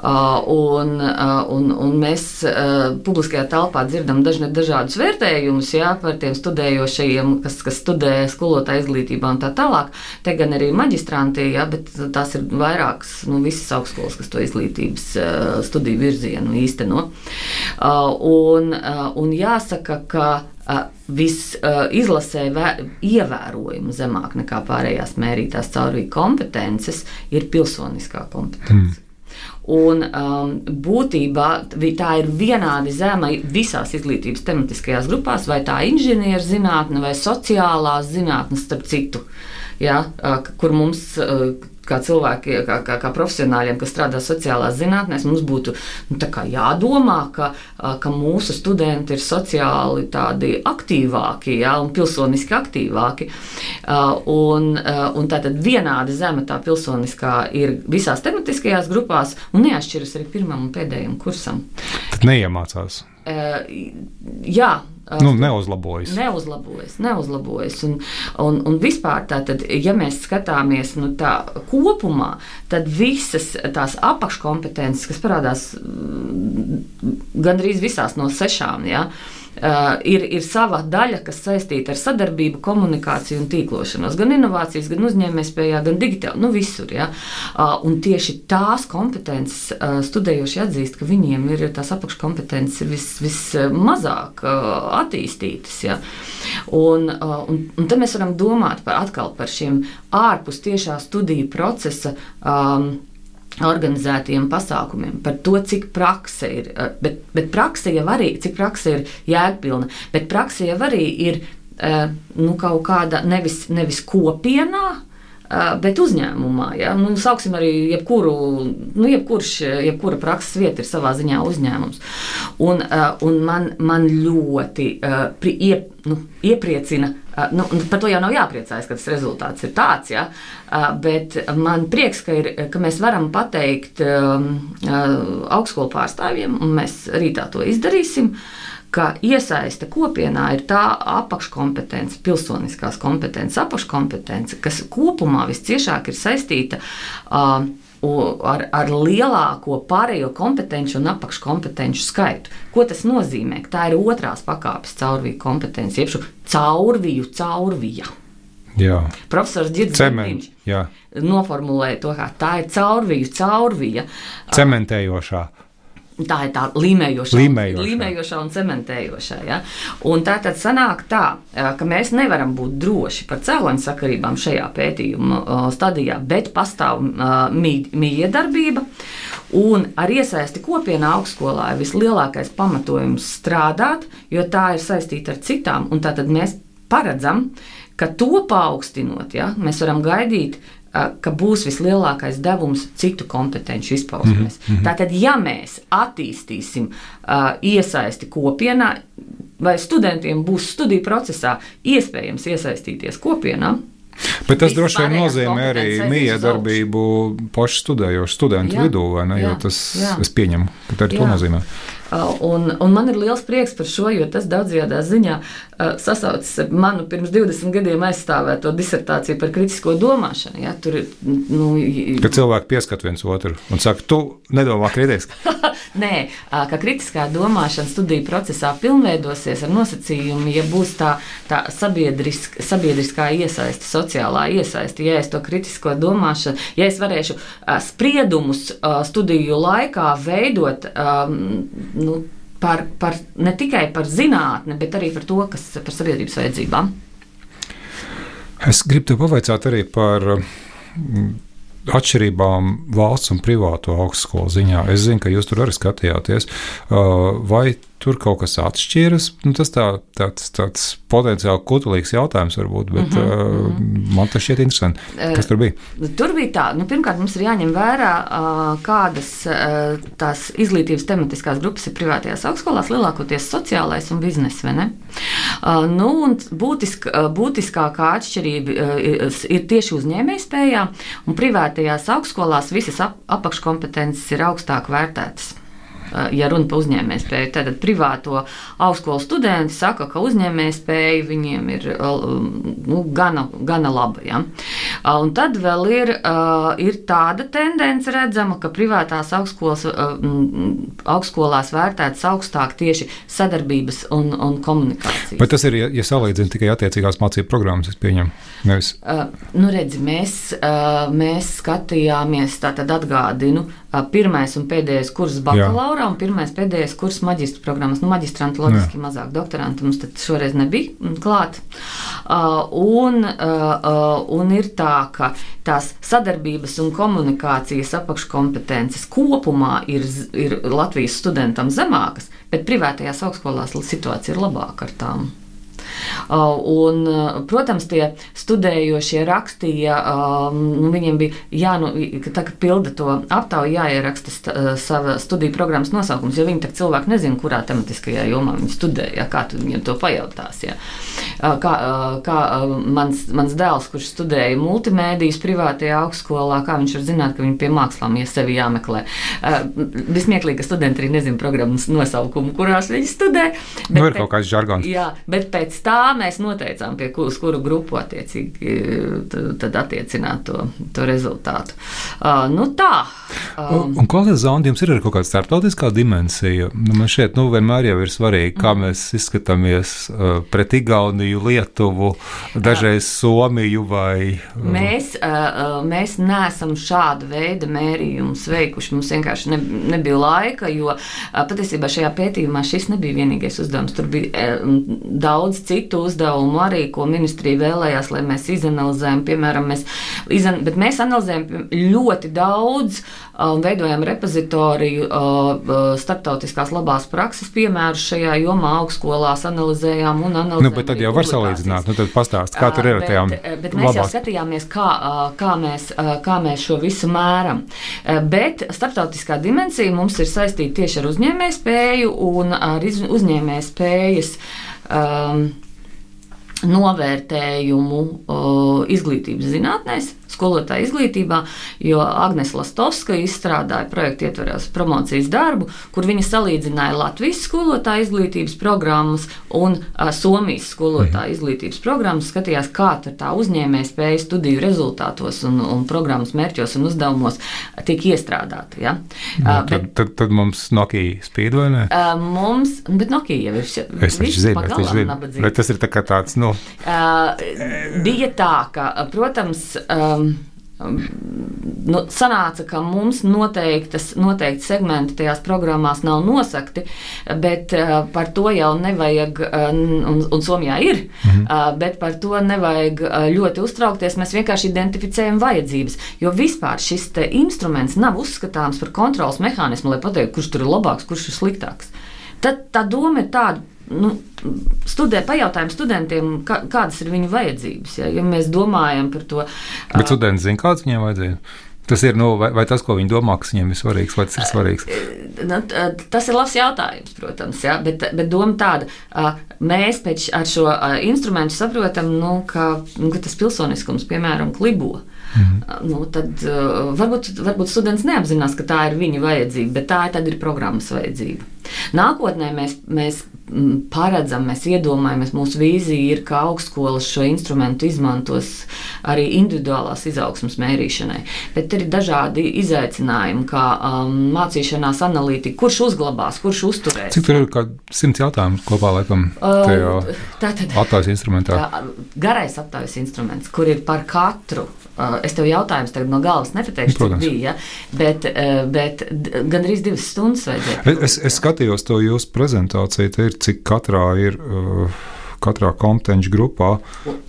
Uh, un, uh, un, un mēs uh, publiskajā telpā dzirdam dažne, dažādus vērtējumus jā, par tiem studējošajiem, kas, kas studē skolotāju izglītībā un tā tālāk. Te gan arī maģistranti, jā, bet tās ir vairākas, nu, visas augstskolas, kas to izglītības studiju virzienu īsteno. Un, un jāsaka, ka viss uh, izlasē ievērojami zemāk nekā pārējās mērītās caurvīju kompetences ir pilsoniskā kompetence. Mm. Un, um, būtībā tā ir vienādi zema visās izglītības tematiskajās grupās, vai tā ir inženierzinātne vai sociālās zinātnes, starp citu. Ja, kur mums kā cilvēki, kā, kā, kā profesionāļiem, kas strādā sociālās zinātnēs, mums būtu nu, jādomā, ka, ka mūsu studenti ir sociāli tādi aktīvāki ja, un pilsoniski aktīvāki. Un, un tā tad vienāda zeme tā pilsoniskā ir visās tematiskajās grupās un neatšķiras arī pirmam un pēdējam kursam. Neiemācās. Jā, nu, neuzlabojas. Neuzlabojas, neuzlabojas. Un, un, un vispār, tātad, ja mēs skatāmies nu, tā kopumā, tad visas tās apakškompetences, kas parādās mm, gandrīz visās no sešām, ja, uh, Uh, ir, ir sava daļa, kas saistīta ar sadarbību, komunikāciju un tīklošanos. Gan inovācijas, gan uzņēmējspējā, gan digitāli, nu visur. Ja? Uh, un tieši tās kompetences uh, studējoši atzīst, ka viņiem ir tās apakškompetences vis, vismazāk attīstītas. Ja? Un, un, un tad mēs varam domāt par, par šiem ārpus tiešā studiju procesa. Um, organizētiem pasākumiem, par to, cik praksa ir. Eh, bet, bet praksa jau arī, cik praksa ir jēgpilna, bet praksa jau arī ir eh, nu, kaut kāda nevis, nevis kopienā. Bet uzņēmumā, ja nu, sauksim arī jebkuru, nu, jebkurš, jebkura prakses vieta ir savā ziņā uzņēmums. Un, un man, man ļoti iep, nu, iepriecina Uh, nu, par to jau nav jāpriecājas, ka tas rezultāts ir tāds. Ja? Uh, bet man prieks, ka, ir, ka mēs varam pateikt uh, augstskolu pārstāvjiem, un mēs rītā to izdarīsim, ka iesaiste kopienā ir tā apakškompetence, pilsoniskās kompetences, apakškompetence, kas kopumā visciešāk ir saistīta ar ar, ar lielāko pārējo kompetenci un apakškompetenci skaitu. Ko tas nozīmē? Tā ir otrās pakāpes caurvīju kompetence, jeb caurvīju caurvija. Jā. Profesors Girdzēns noformulēja to, kā tā ir caurvīju caurvija. Cementējošā. Tā ir tā līmējošā, līmējošā. līmējošā un cementējošā. Ja? Un tā tad sanāk tā, ka mēs nevaram būt droši par cēloņu sakarībām šajā pētījuma stadijā, bet pastāv miedarbība. Un ar iesaisti kopienā augstskolā ir vislielākais pamatojums strādāt, jo tā ir saistīta ar citām. Un tātad mēs paredzam, ka to paaugstinot, ja, mēs varam gaidīt ka būs vislielākais devums citu kompetenci izpausmēs. Mm -hmm. Tātad, ja mēs attīstīsim uh, iesaisti kopienā, vai studentiem būs studiju procesā iespējams iesaistīties kopienā, Bet tas droši vien nozīmē arī miedarbību pašu studējošu studentu jā, vidū, vai ne? Jā, jo tas, jā. es pieņemu, ka arī to nozīmē. Un, un man ir liels prieks par šo, jo tas daudzajā ziņā sasaucas ar manu pirms 20 gadiem aizstāvēto disertāciju par kritisko domāšanu. Ja, tur ir. Nu, Kad cilvēki pieskat viens otru un saka, tu nedomā kritiski. <laughs> Nē, ka kritiskā domāšana studiju procesā pilnveidosies ar nosacījumu, ja būs tā, tā sabiedrisk, sabiedriskā iesaiste, sociālā iesaiste, ja es to kritisko domāšanu, ja es varēšu spriedumus studiju laikā veidot. Nu, par, par, ne tikai par zinātni, bet arī par to, kas par sabiedrības vajadzībām. Es gribu te pavaicāt arī par atšķirībām valsts un privāto augstskolu ziņā. Es zinu, ka jūs tur arī skatījāties. Uh, vai tur kaut kas atšķiras? Nu, tas tā, tāds, tāds potenciāli kutelīgs jautājums varbūt, bet mm -hmm. uh, man tas šķiet interesanti. Kas tur bija? Uh, tur bija tā, nu, pirmkārt, mums ir jāņem vērā, kādas tās izglītības tematiskās grupas ir privātajās augstskolās, lielākoties sociālais un biznesa. Nu, būtisk, uh, būtiskākā atšķirība ir tieši uzņēmējspējā, un privātajās augstskolās visas ap, apakškompetences ir augstāk vērtētas. Eh, ja runa par uzņēmējspēju. Tad privāto augstskolu studenti saka, ka uzņēmējspēja viņiem ir eh, nu, gana, gana laba. Ja? Eh, un tad vēl ir, ir tāda tendence redzama, ka privātās augstskolas, augstskolās vērtētas augstāk tieši sadarbības un, un komunikācijas. Bet tas ir, ja, ja salīdzina tikai attiecīgās mācību programmas, es pieņemu. Nevis. Uh, nu redzi, mēs, uh, mēs skatījāmies, tātad atgādinu, pirmais un pēdējais kurs bakalaurā un pirmais pēdējais kurs maģistra programmas. Nu, maģistranti loģiski Jā. mazāk, doktoranti mums šoreiz nebija klāt. Uh, un, uh, un ir tā, ka tās sadarbības un komunikācijas apakškompetences kopumā ir, ir Latvijas studentam zemākas, bet privātajās augstskolās situācija ir labāka ar tām. Un, protams, tie studējošie rakstīja, nu, viņiem bija jānu, tā, pilda to aptauju, jāieraksta sava studiju programmas nosaukums, jo viņi tā cilvēki nezina, kurā tematiskajā jomā viņi studēja, kā tu viņiem to pajautās. Ja. Kā, kā mans, mans dēls, kurš studēja multimēdijas privātajā augstskolā, kā viņš var zināt, ka viņi pie mākslām ja sevi jāmeklē. Vismieklīgi, ka studenti arī nezina programmas nosaukumu, kurās viņi studē. Bet, nu, ir kaut kāds žargons. Jā, bet pēc tā mēs noteicām, pie kuras kuru grupu attiecīgi tad attiecināt to, to rezultātu. Uh, nu tā. Um, un zonda jums ir arī kaut kāda starptautiskā dimensija. Nu, man šeit nu, vienmēr ir svarīgi, kā mm. mēs izskatāmies uh, pret Igauniju, Lietuvu, dažreiz Somiju vai. Uh, mēs, uh, mēs neesam šādu veidu mērījumus veikuši. Mums vienkārši ne, nebija laika, jo uh, patiesībā šajā pētījumā šis nebija vienīgais uzdevums. Tur bija uh, daudz citu uzdevumu arī, ko ministrija vēlējās, lai mēs izanalizējam. Piemēram, mēs, izan, mēs analizējam ļoti daudz un veidojam repozitoriju starptautiskās labās prakses piemērus šajā jomā augstskolās, analizējām un analizējām. Nu, bet tad jau var salīdzināt, nu tad pastāst, kā tur ir ar tajām. Bet, bet mēs labās. jau skatījāmies, kā, kā, mēs, kā mēs šo visu mēram. Bet starptautiskā dimensija mums ir saistīta tieši ar uzņēmējspēju un ar uzņēmējspējas. Um, novērtējumu uh, izglītības zinātnēs, skolotāja izglītībā, jo Agnēs Lastovska izstrādāja projektu ietverās promocijas darbu, kur viņa salīdzināja Latvijas skolotāja izglītības programmas un a, Somijas skolotāja mhm. izglītības programmas, skatījās, kā tā uzņēmēja spēja studiju rezultātos un, un programmas mērķos un uzdevumos tiek iestrādāta. Ja? Nu, a, bet, tad, tad, tad mums Nokia spīd vai ne? A, mums, bet Nokia jau ir. Es taču zinu, es taču zinu. Bet tas ir tā kā tāds, nu. Uh, bija tā, ka, protams, um, nu, sanāca, ka mums noteiktas, noteikti segmenti tajās programmās nav nosakti, bet uh, par to jau nevajag, uh, un, un Somijā ir, mhm. uh, bet par to nevajag uh, ļoti uztraukties. Mēs vienkārši identificējam vajadzības, jo vispār šis instruments nav uzskatāms par kontrols mehānismu, lai pateiktu, kurš tur ir labāks, kurš ir sliktāks. Tad tā doma ir tāda nu, studē, pajautājam studentiem, kā, kādas ir viņu vajadzības. Ja, ja mēs domājam par to. Bet studenti zina, kādas viņiem vajadzības. Tas ir, nu, vai, vai tas, ko viņi domā, kas viņiem ir svarīgs, vai tas ir svarīgs? Nu, tas ir labs jautājums, protams, ja, bet, bet doma tāda, mēs pēc ar šo instrumentu saprotam, nu, ka, nu, ka tas pilsoniskums, piemēram, klibo. Mhm. Nu, tad varbūt, varbūt students neapzinās, ka tā ir viņa vajadzība, bet tā ir programmas vajadzība. Nākotnē mēs, mēs paredzam, mēs iedomājamies, mūsu vīzija ir, ka augstskolas šo instrumentu izmantos arī individuālās izaugsmas mērīšanai. Bet ir dažādi izaicinājumi, kā um, mācīšanās analītika, kurš uzglabās, kurš uzturēs. Cik tur ir kā simts jautājumu kopā, laikam, uh, tātad, aptaujas instrumentā? Tā, garais aptaujas instruments, kur ir par katru. Uh, es tev jautājumus tagad no galvas nepateikšu, Protams. cik bija, ja? bet, uh, bet gandrīz divas stundas vajadzēja. Es, es skatījos to jūsu prezentāciju, te ir cik katrā ir. Uh, katrā kompetenci grupā.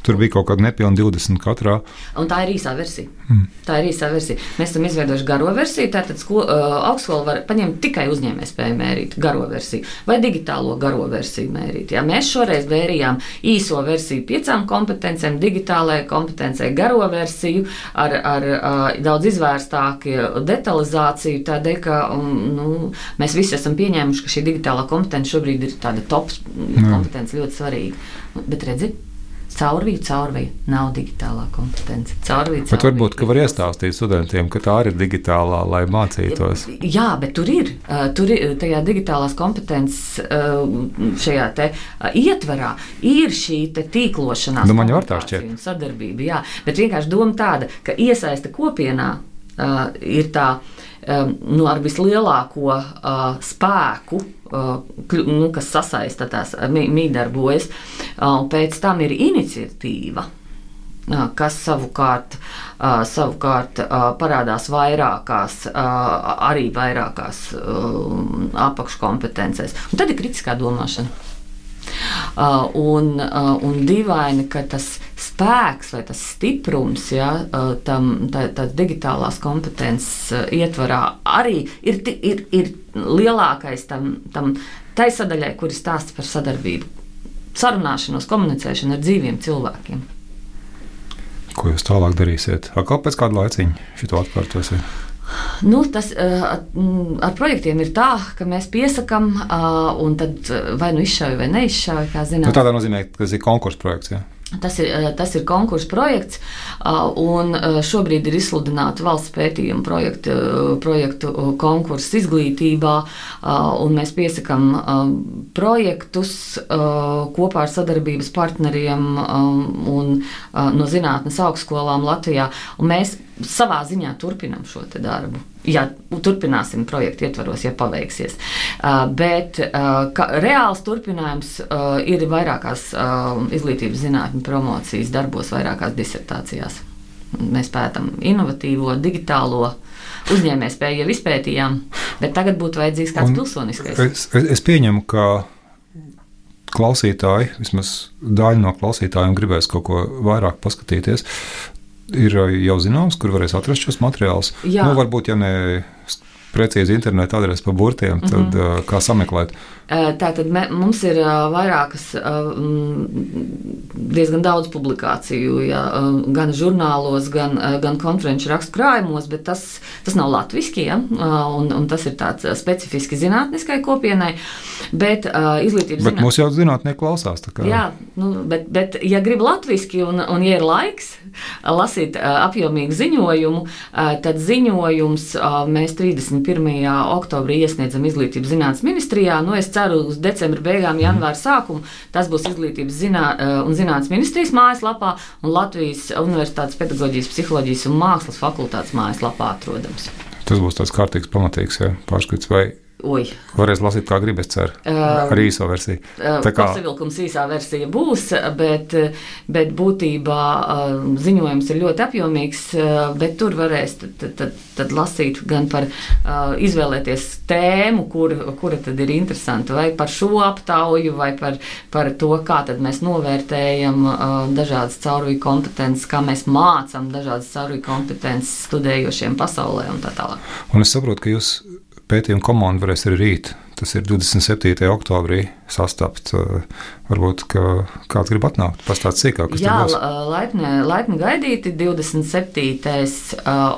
Tur bija kaut kāda nepilna 20 katrā. Un tā ir īsā versija. Mm. Tā ir īsā versija. Mēs esam izveidojuši garo versiju. Tātad sko, uh, augstskola var paņemt tikai uzņēmējspēju mērīt garo versiju vai digitālo garo versiju mērīt. Jā, mēs šoreiz mērījām īso versiju piecām kompetencijām, digitālajai kompetencijai garo versiju ar, ar uh, daudz izvērstāku detalizāciju. Tādēļ, ka um, nu, mēs visi esam pieņēmuši, ka šī digitālā kompetence šobrīd ir tāda top kompetence ļoti svarīga. Bet redzi, caurvīja, caurvīja nav digitālā kompetence. Caurvīja, caurvīja. Varbūt, ka var iestāstīt studentiem, ka tā ir digitālā, lai mācītos. Jā, bet tur ir, tur ir tajā digitālās kompetences šajā te ietverā ir šī tīklošanās. Nu, man jau tā šķiet. Sadarbība, jā, bet vienkārši doma tāda, ka iesaista kopienā uh, ir tā um, nu, ar vislielāko uh, spēku nu, kas sasaista tās mīdarbojas. Pēc tam ir iniciatīva kas savukārt, savukārt parādās vairākās, arī vairākās apakškompetencēs. Un tad ir kritiskā domāšana. Uh, un, uh, un dīvaini, ka tas spēks vai tas stiprums, ja, uh, tam tā, tā digitālās kompetences ietvarā arī ir, ir, ir lielākais tam, tam tai sadaļai, kur ir stāsts par sadarbību sarunāšanos, komunicēšanu ar dzīviem cilvēkiem. Ko jūs tālāk darīsiet? Atkal pēc kāda laiciņa šo atkārtosiet? Nu, tas uh, ar projektiem ir tā, ka mēs piesakām, uh, un tad vai nu izšauja vai zinām. Nu, tādā nozīmē, ka tas ir konkurss projekts. Ja? Tas ir, eh, tas ir konkurss projekts, un šobrīd ir izsludināta valsts pētījuma projektu, projektu konkurss izglītībā, mēs piesakām projektus kopā ar sadarbības partneriem un no zinātnes augstskolām Latvijā, un mēs savā ziņā turpinam šo darbu. Ja turpināsim projektu ietvaros, ja paveiksies. Uh, bet uh, ka, reāls turpinājums uh, ir vairākās uh, izglītības zinātņu promocijas darbos, vairākās disertācijās. Mēs pētām inovatīvo, digitālo uzņēmēju jau izpētījām, bet tagad būtu vajadzīgs kāds Un pilsoniskais. Es, es, es pieņemu, ka klausītāji, vismaz daļa no klausītājiem, gribēs kaut ko vairāk paskatīties ir uh, jau zināms, kur varēs atrast šos materiālus. Jā. Nu, varbūt, ja ne precīzi interneta adrese pa burtiem, tad mm -hmm. kā sameklēt? Tātad me, mums ir vairākas, diezgan daudz publikāciju, jā, gan žurnālos, gan, gan konferenču rakstu krājumos, bet tas, tas nav latviešu, ja, un, un tas ir tāds specifiski zinātniskai kopienai. Bet izglītības zinātnē. Mūsu jau zinātnieki klausās. Jā, nu, bet, bet ja grib latviešu un, un ja ir laiks lasīt apjomīgu ziņojumu, tad ziņojums mēs 31. oktobrī iesniedzam izglītības zinātnes ministrijā. Nu, es ceru uz decembra beigām, janvāra sākumu. Tas būs izglītības zinā, eh, un zinātnes ministrijas mājaslapā un Latvijas Universitātes pedagoģijas, psiholoģijas un mākslas fakultātes mājaslapā atrodams. Tas būs tāds kārtīgs, pamatīgs ja, pārskats. Vai Oi. Varēs lasīt, kā gribas, ceru. Uh, ar īso versiju. Uh, Tā kā savilkums īsā versija būs, bet, bet būtībā uh, ziņojums ir ļoti apjomīgs, bet tur varēs tad, tad, tad, tad lasīt gan par izvēlēties tēmu, kur, kura tad ir interesanta, vai par šo aptauju, vai par, par to, kā tad mēs novērtējam dažādas caurviju kompetences, kā mēs mācām dažādas caurviju kompetences studējošiem pasaulē un tā tālāk. Un es saprotu, ka jūs pētījuma komanda varēs arī rīt. Tas ir 27. oktobrī sastapt. Varbūt kāds grib atnākt, pastāstīt sīkāk, Jā, būs. Laipni, laipni gaidīti 27.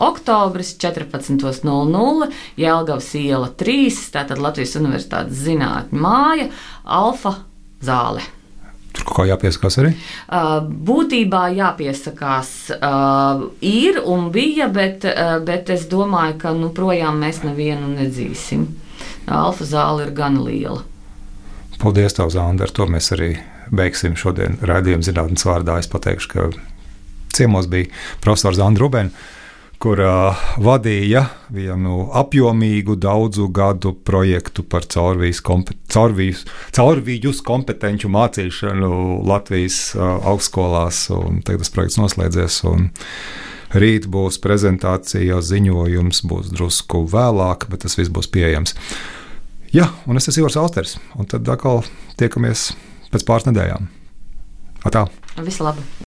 oktobris 14.00 Jelgavas iela 3, tātad Latvijas Universitātes zinātņu māja, Alfa zāle. Tur kaut kā jāpiesakās arī? Uh, būtībā jāpiesakās uh, ir un bija, bet, uh, bet es domāju, ka nu, projām mēs nevienu nedzīsim. Alfa zāle ir gan liela. Paldies, Tev, Zanda. Ar to mēs arī beigsim šodien raidījumu zinātnes vārdā. Es pateikšu, ka ciemos bija profesors Zanda Rubēns kur uh, vadīja vienu apjomīgu, daudzu gadu projektu par caurvijas, caurvijas, caurvijas kompetenci mācīšanu Latvijas uh, augstskolās. Tagad tas projekts noslēdzies. Rīt būs prezentācija, ziņojums būs drusku vēlāk, bet tas viss būs pieejams. Jā, un es esmu Ivars Austers, un tad atkal tiekamies pēc pāris nedēļām. Atā! Visu labu!